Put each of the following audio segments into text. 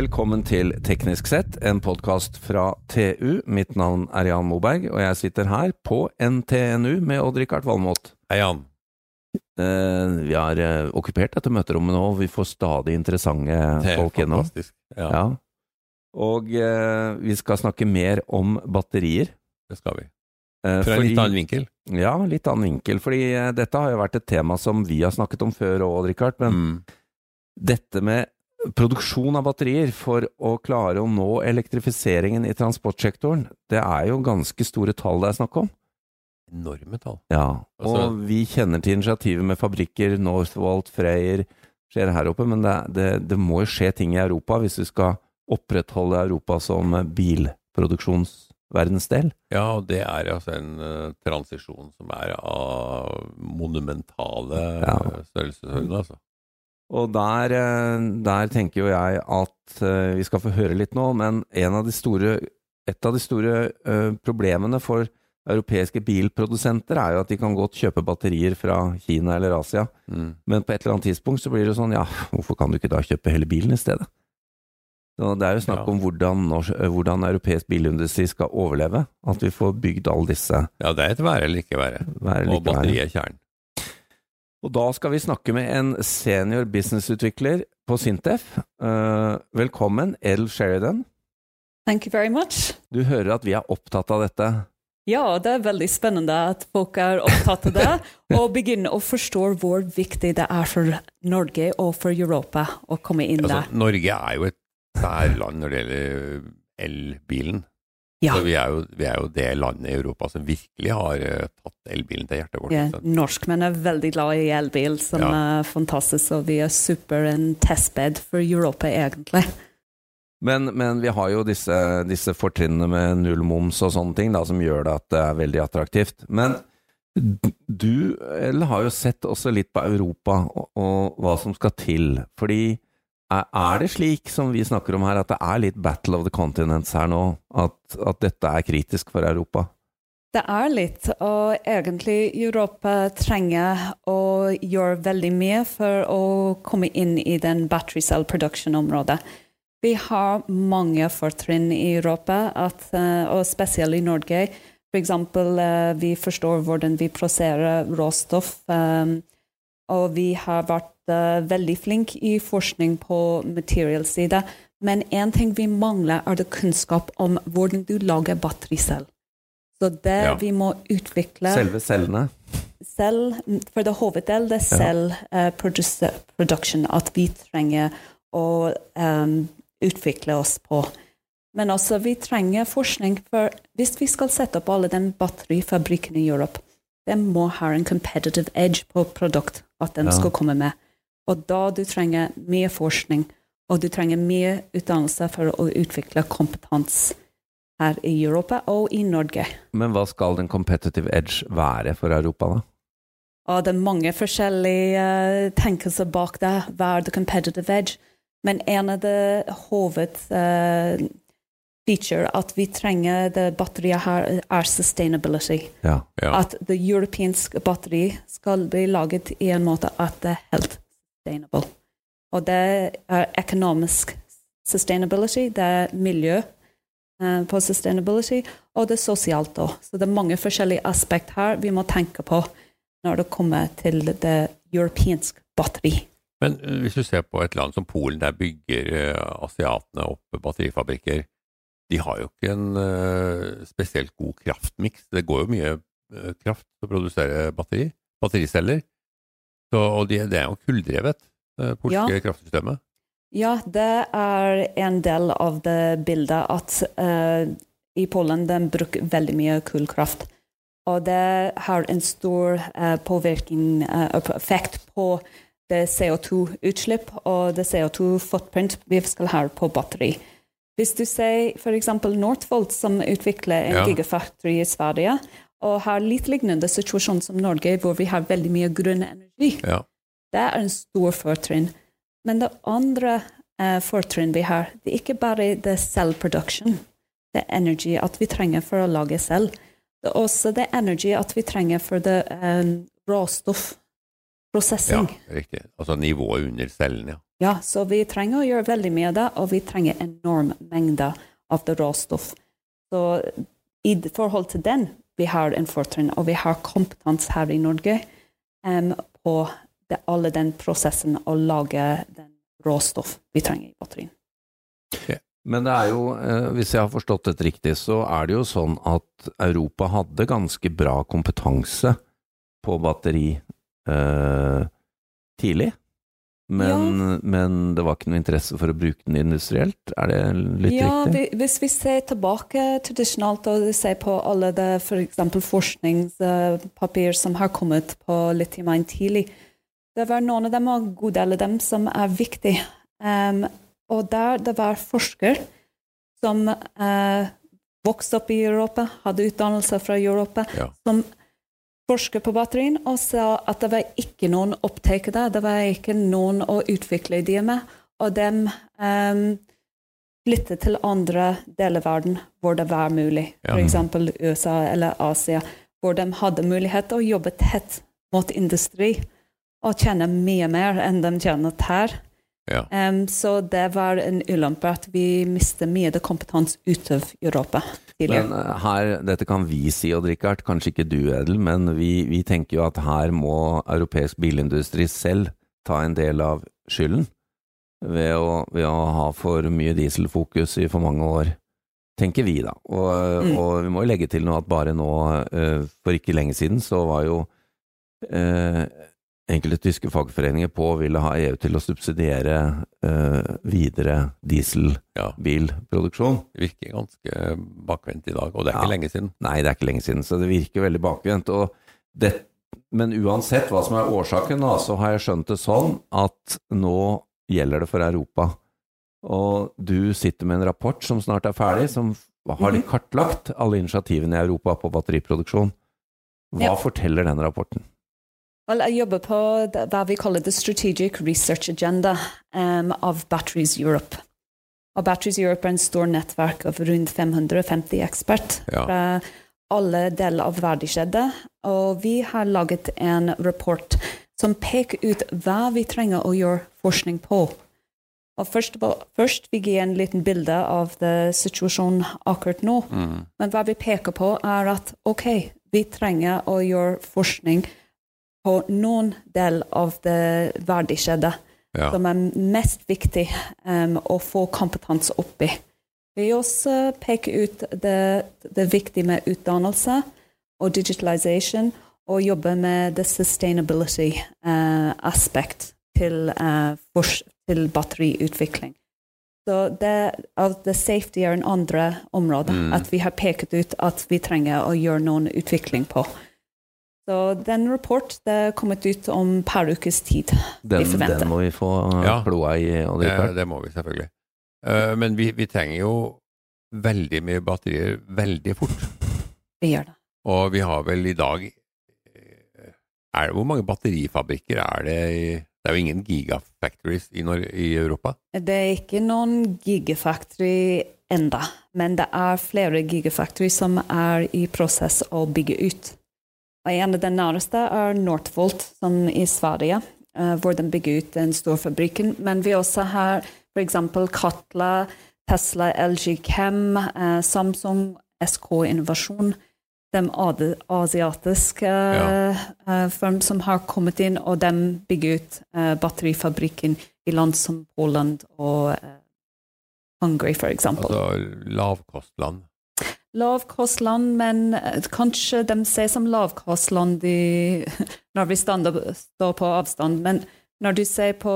Velkommen til Teknisk sett, en podkast fra TU. Mitt navn er Jan Moberg, og jeg sitter her på NTNU med Odd-Rikard Valmot. Hei, Jan. Eh, vi har eh, okkupert dette møterommet nå, og vi får stadig interessante er folk gjennom. Ja, Ja. Og eh, vi skal snakke mer om batterier. det skal vi. Eh, Fra en litt annen vinkel. Ja, litt annen vinkel. Fordi eh, dette har jo vært et tema som vi har snakket om før òg, Odd-Rikard. Men Mm. dette med produksjon av batterier for å klare å nå elektrifiseringen i transportsektoren, det er jo ganske store tall det er snakk om. Enorme tall. Ja, og Altså- vi kjenner til initiativet med fabrikker, Northvolt, Freyr, skjer her oppe, men det, det, det må jo skje ting i Europa hvis vi skal opprettholde Europa som bilproduksjonsverdensdel. Ja, og det er altså en uh, transisjon som er av monumentale Ja. størrelsesorden, altså. Og der, eh, der tenker jo jeg at eh, vi skal få høre litt nå, men en av de store, et av de store eh, problemene for europeiske bilprodusenter er jo at de kan godt kjøpe batterier fra Kina eller Asia, Mm. men på et eller annet tidspunkt så blir det sånn, ja, hvorfor kan du ikke da kjøpe hele bilen i stedet? Så det er jo snakk om hvordan, hvordan europeisk bilindustri skal overleve, at vi får bygd alle disse Ja, det er et være eller ikke være. være Og batteriet er kjernen. Og da skal vi snakke med en senior businessutvikler på Sintef. Uh, velkommen, Edel Sheridan. Thank you very much. Du hører at vi er opptatt av dette. Ja, det er veldig spennende at folk er opptatt av det, og begynner å forstå hvor viktig det er for Norge og for Europa å komme inn Altså, der. Norge er jo et særland når det gjelder elbilen. Ja, Så vi er, jo, vi er jo det landet i Europa som virkelig har uh, tatt elbilen til hjertet vårt. ja, norskmenn er veldig glad i elbil, som Ja. er fantastisk, og vi er super en testbed for Europa, egentlig. Men, men vi har jo disse, disse fortrinnene med nullmoms og sånne ting da, som gjør det at det er veldig attraktivt. Men du Elle, har jo sett også litt på Europa og, og hva som skal til. Fordi er, det slik som vi snakker om her, at det er litt battle of the continents her nå? At, at dette er kritisk for Europa? Det er litt, og egentlig Europa trenger å gjøre veldig mye for å komme inn i den battery cell production-området. Vi har mange fortrinn i Europa, at, eh, og spesielt i Norge. For eksempel, eh, vi forstår hvordan vi prosesserer råstoff, eh, og vi har vært veldig flinke i forskning på material-side. Men én ting vi mangler, er det kunnskap om hvordan du lager battericell. Så det Ja. vi må utvikle Selve cellene? selv, for det hoveddel, det er Ja. selv eh, produce- production, at vi trenger å um, utvikle oss på. Men også vi trenger forskning, for hvis vi skal sette opp alle den batterifabrikken i Europe, den må ha en competitive edge på produkt, at den Ja. skal komme med. Og da du trenger mye forskning, og du trenger mye utdannelse for å utvikle kompetanse her i Europa og i Norge. Men hva skal den competitive edge være for Europa, da? Og det er mange forskjellige uh, tenkelser bak det. Hva er the competitive edge? Men en av de hovedfeature uh, feature at vi trenger det batteriet her, er sustainability. Ja. Ja. At det europeiske batteriet skal bli laget i en måte at det er helt sustainable. Og det er økonomisk sustainability, det er miljø eh, på sustainability, og det er sosialt òg. Så det er mange forskjellige aspekt her vi må tenke på når det kommer til det europeiske batteri. Men eh, hvis du ser på et land som Polen, der bygger eh, asiatene opp batterifabrikker. De har jo ikke en spesielt god kraftmiks. Det går jo mye kraft til å produsere batteri, battericeller. Så, og de, det er jo kulldrevet, det polske Ja. kraftsystemet. Ja, det er en del av det bildet at uh, i Polen de bruker veldig mye kullkraft. Og det har en stor uh, påvirkning, uh, effekt på det CO2-utslipp og det CO2-footprint vi skal ha på batteri. Hvis du ser f.eks. Northvolt, som utvikler en Ja. gigafactory i Sverige, og har litt lignende situasjon som Norge, hvor vi har veldig mye grønn energi. Ja. Det er en stor fortrinn. Men det andre eh, fortrinn vi har, det er ikke bare det cell production, det er energi at vi trenger for å lage selv. Det er også det energi at vi trenger for det råstoffprosessing. ja, riktig. Altså nivået under cellen, ja. Ja, så vi trenger å gjøre veldig mye av det, og vi trenger enorm mengde av det råstoff. Så i forhold til den, vi har en fortrinn, og vi har kompetanse her i Norge um, på det, alle den prosessen å lage den råstoff vi trenger i batterien. Men det er jo, eh, hvis jeg har forstått dette riktig, så er det jo sånn at Europa hadde ganske bra kompetanse på batteri eh, tidlig. Men, men det var ikke noe interesse for å bruke den industrielt, er det litt ja, riktig? Ja, hvis vi ser tilbake tradisjonalt og ser på alle det f.eks. forskningspapir som har kommet på lithium-ion tidlig, det var noen av dem og en god del av dem som er viktige. Um, og der det var forskere som uh, vokste opp i Europa, hadde utdannelse fra Europa, Ja. som forsker på batterien og sa at det var ikke noen opptak der, det var ikke noen å utvikle ideer med, og de um, flyttet til andre deler av verden hvor det var mulig, Ja. f.eks. USA eller Asia, hvor de hadde mulighet til å jobbe tett mot industri og tjene mye mer enn de tjener her. Ja. Um, så det var en ulempe at vi mistet mye av kompetanse utover Europa tidligere. Men eh, her, dette kan vi si, Odd Rikard, kanskje ikke du, Edel, men vi, vi tenker jo at her må europeisk bilindustri selv ta en del av skylden ved å, ved å ha for mye dieselfokus i for mange år. Tenker vi, da. Og, Mm. og vi må jo legge til noe at bare nå, eh, for ikke lenge siden, så var jo eh, enkelte tyske fagforeninger på ville ha EU til å subsidiere eh, videre Ja. dieselbilproduksjon. Det virker ganske bakvendt i dag, og det er Ja. ikke lenge siden. Nei, det er ikke lenge siden, så det virker veldig bakvendt. Og det, men uansett hva som er årsaken, da, så har jeg skjønt det sånn at nå gjelder det for Europa. Og du sitter med en rapport som snart er ferdig, som har litt kartlagt alle initiativene i Europa på batteriproduksjon. Hva Ja. forteller den rapporten? Vel, jeg jobber på hva vi kaller The Strategic Research Agenda um, av Batteries Europe. Og Batteries Europe er en stor nettverk av rundt 550 eksperter Ja. fra alle deler av verdikjedet. Og vi har laget en rapport som peker ut hva vi trenger å gjøre forskning på. Og først, først vi gir en liten bilde av situasjonen akkurat nå. Mm. Men hva vi peker på, er at ok, vi trenger å gjøre forskning på noen del av det verdikjedet Ja. som er mest viktig um, å få kompetanse opp i. Vi også peker ut det, det viktige med utdannelse og digitalization, og jobber med det sustainability uh, aspekt til, uh, til batteriutvikling. Så det, av det safety er en andre område, Mm. at vi har peket ut at vi trenger å gjøre noen utvikling på. Så den rapport det er kommet ut om et par ukes tid. Den, Vi forventer. den må vi få uh, Ja. kloa i, Og Det, det må vi selvfølgelig. Eh, men vi, vi trenger jo veldig mye batterier veldig fort. Vi gjør det. Og vi har vel i dag eh, er det, Hvor mange batterifabrikker er det i Det er jo ingen gigafactories i, Nor i Europa? Det er ikke noen gigafactory enda, men det er flere gigafactory som er i prosess å bygge ut. En av de nærmeste er Northvolt, som i Sverige, eh, hvor de bygger ut den store fabrikken. Men vi også har f.eks. Katla, Tesla, LG Chem, eh, Samsung, SK Innovasjon. De asiatiske Ja. eh, firm som har kommet inn, og de bygger ut batterifabrikken i land som Poland og Hungary, eksempel. Altså lavkostland. Lavkostland, men eh, kanskje de ser som lavkostland i, når vi står på avstand. Men når du ser på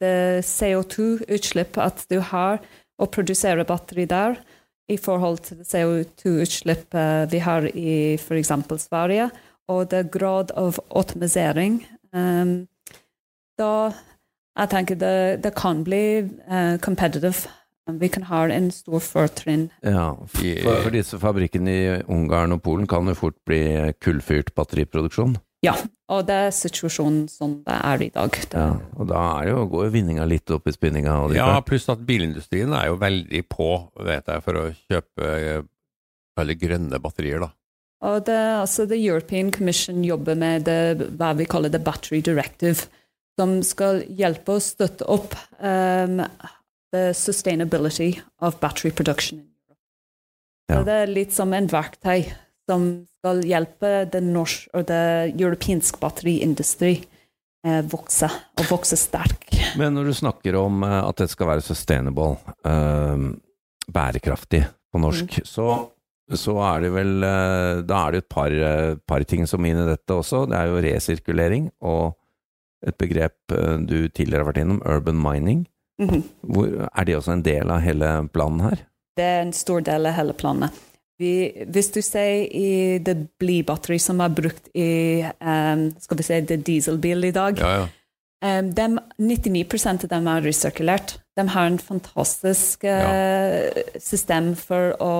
det CO2-utslipp at du har å produsere batteri der, i forhold til det CO2-utslipp eh, vi har i f.eks. Sverige, og det grad av automisering um, da jeg tenker det, det kan bli uh, competitive. Vi kan ha en stor fortrinn Ja, for, for disse fabrikkene i Ungarn og Polen kan jo fort bli kullfyrt batteriproduksjon. Ja, og det er situasjonen som det er i dag. Ja, og da er jo, går jo vinninga litt opp i spinninga. Ja, pluss at bilindustrien er jo veldig på, vet jeg, for å kjøpe eh, veldig grønne batterier, da. Og det, altså, The European Commission jobber med det, hva vi kaller the battery directive, som skal hjelpe å støtte opp um, the sustainability of battery production. Ja. Det er litt som en verktøy som skal hjelpe den norsk og det europeiske batteriindustri eh, vokse, og vokse sterk. Men når du snakker om eh, at det skal være sustainable, eh, bærekraftig på norsk, så, så er det vel eh, Da er det et par, eh, par ting som er inn i dette også. Det er jo resirkulering og et begrep du tidligere har vært innom, urban mining. Mhm. Hvor, er det også en del av hele planen her? Det er en stor del av hele planen. Vi, hvis du ser i det blybatteri som er brukt i um, skal vi si, det dieselbil i dag, Ja, ja. um, dem, 99% av dem er resirkulert. De har en fantastisk uh, system for å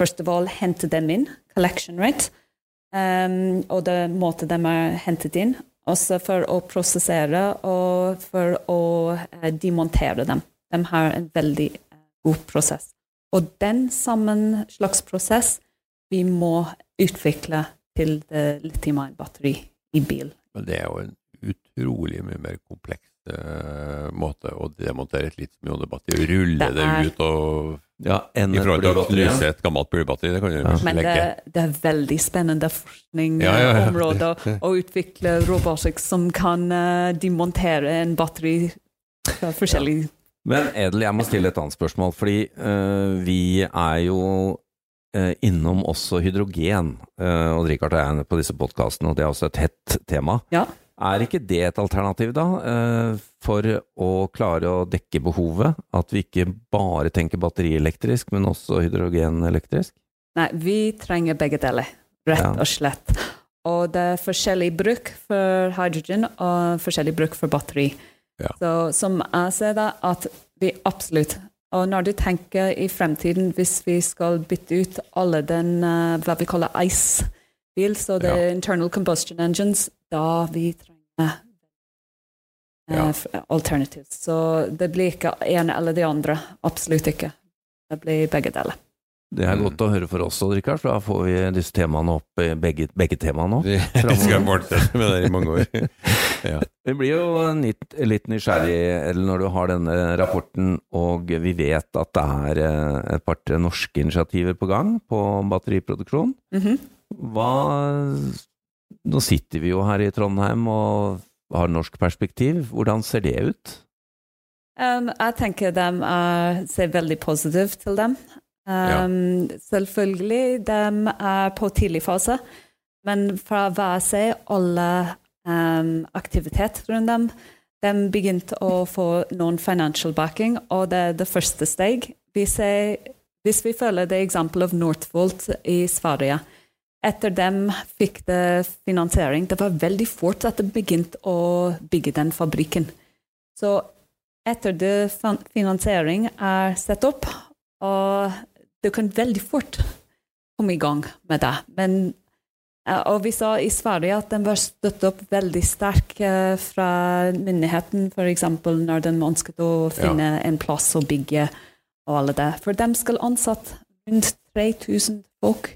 først av all hente dem inn, collection rate, um, og det måte de er hentet inn, også for å prosessere og for å eh, demontere dem. De har en veldig eh, god prosess. Og den samme slags prosess vi må utvikle til det lithium-batteri i bil. Men det er jo en utrolig mye mer kompleks eh, måte å demontere et litium-ionebatteri. Rulle Det det, er- ut og Ja, enn I forhold til å knuse et gammelt blybatteri, det kan du Ja. Men det, det er veldig spennende Ja, ja, ja. å utvikle robotikk som kan eh, demontere en batteri fra forskjellige Men Edel, jeg må stille et annet spørsmål, fordi uh, vi er jo uh, innom også hydrogen. Uh, og Richard og jeg er på disse podkastene, og det er også et hett tema. Ja. Er ikke det et alternativ, da, eh, for å klare å dekke behovet? At vi ikke bare tenker batterielektrisk, men også hydrogenelektrisk? Nei, vi trenger begge deler, rett og slett. Og det er forskjellig bruk for hydrogen og forskjellig bruk for batteri. Ja. Så som jeg ser det, at vi absolutt Og når du tenker i fremtiden, hvis vi skal bytte ut alle den eh, hva vi kaller ICE-bil, så det er internal combustion engines, da vi trenger eh, Ja. alternatives. Så det blir ikke en eller det andre. Absolutt ikke. Det blir begge deler. Det er Mm. godt å høre for oss òg, Rikard, for da får vi disse temaene opp, i begge, begge temaene òg. Vi skal fortsette med det i mange år. Ja. Vi blir jo litt, litt nysgjerrig eller når du har denne rapporten, og vi vet at det er eh, et par-tre norske initiativer på gang på batteriproduksjon. Mhm. Hva Nå sitter vi jo her i Trondheim og har norsk perspektiv. Hvordan ser det ut? Um, jeg tenker de er, ser veldig positivt til dem. Um, Selvfølgelig, de er på tidlig fase, men fra hva jeg ser, alle um, aktivitet rundt dem, de begynte å få noen financial backing, og det er det første steg. Vi ser, hvis vi følger det eksempelet av Northvolt i Sverige, etter dem fikk det finansiering. Det var veldig fort at det begynte å bygge den fabrikken. Så etter det finansiering er satt opp, og det kan veldig fort komme i gang med det. Men, eh, og vi sa i Sverige at den var støttet opp veldig sterk eh, fra myndigheten, f.eks. når den ønsket å finne en plass å bygge og alle det. For de skal ansette rundt 3000 folk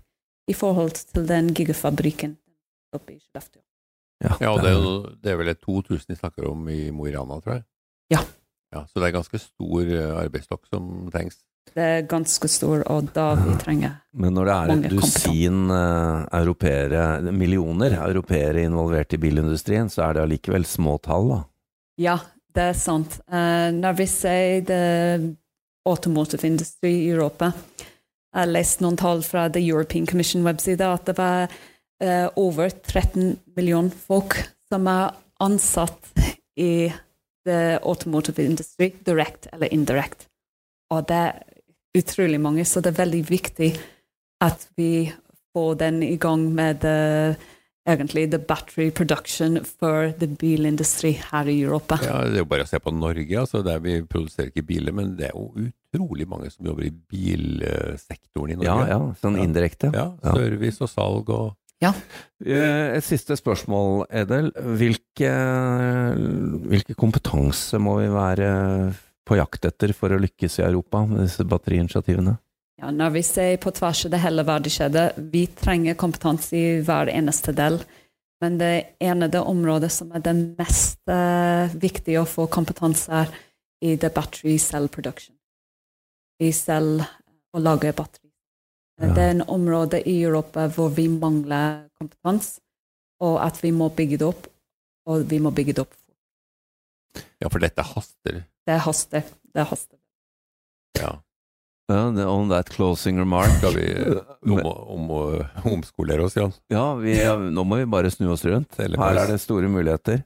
i forhold til den gigafabrikken oppe i Skellefteå. Ja, og det er, det er vel et 2000 vi snakker om i Mo i Rana, tror jeg. Ja. ja. Så det er ganske stor eh, arbeidsstokk som trengs. Det er ganske stor, og da vi trenger Men når det er et dusin uh, europeere, millioner europeere involvert i bilindustrien, så er det allikevel små tall, da. Ja, det er sant. Eh, når vi sier det automotive industry i Europa Jeg har lest noen tall fra The European Commission-webside at det var uh, over 13 millioner folk som er ansatt i the automotive industry, direct eller indirect. Og det er utrolig mange, så det er veldig viktig at vi får den i gang med the, egentlig the battery production for the bilindustri her i Europa. Ja, Det er jo bare å se på Norge, altså, der vi produserer ikke biler, men det er jo utrolig mange som jobber i bilsektoren i Norge. ja, ja sånn indirekte. Ja, service og salg og ja. Et siste spørsmål, Edel. Hvilke, hvilke kompetanse må vi være på jakt etter for å lykkes i Europa med disse batteriinitiativene? Ja, når vi ser på tvers av det hele verdikjedet, vi trenger kompetanse i hver eneste del. Men det ene det området som er det mest uh, viktige å få kompetanse er i the battery cell production. I selv å lage batteri. Ja. Det er en område i Europa hvor vi mangler kompetanse, og at vi må bygge det opp, og vi må bygge det opp. Ja, for dette haster? Det haster. Det haster. Ja. Ja, on that closing remark. Skal vi om, om, om, omskolere oss, Jan? Ja, vi, nå må vi bare snu oss rundt. Her er det store muligheter.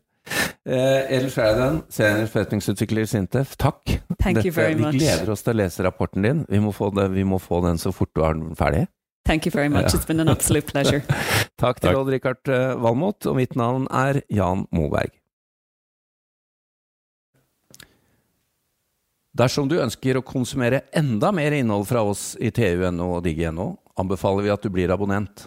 Eh, Edel Sheridan, senior forretningsutvikler i Sintef, takk. Thank Dette, you very much. Vi gleder oss til å lese rapporten din. Vi må få, det, vi må få den så fort du har den ferdig. Thank you very much. It's been an absolute pleasure. takk til Odd-Rikard eh, Valmot, og mitt navn er Jan Moberg. Dersom du ønsker å konsumere enda mer innhold fra oss i TU.no og Digi.no, anbefaler vi at du blir abonnent.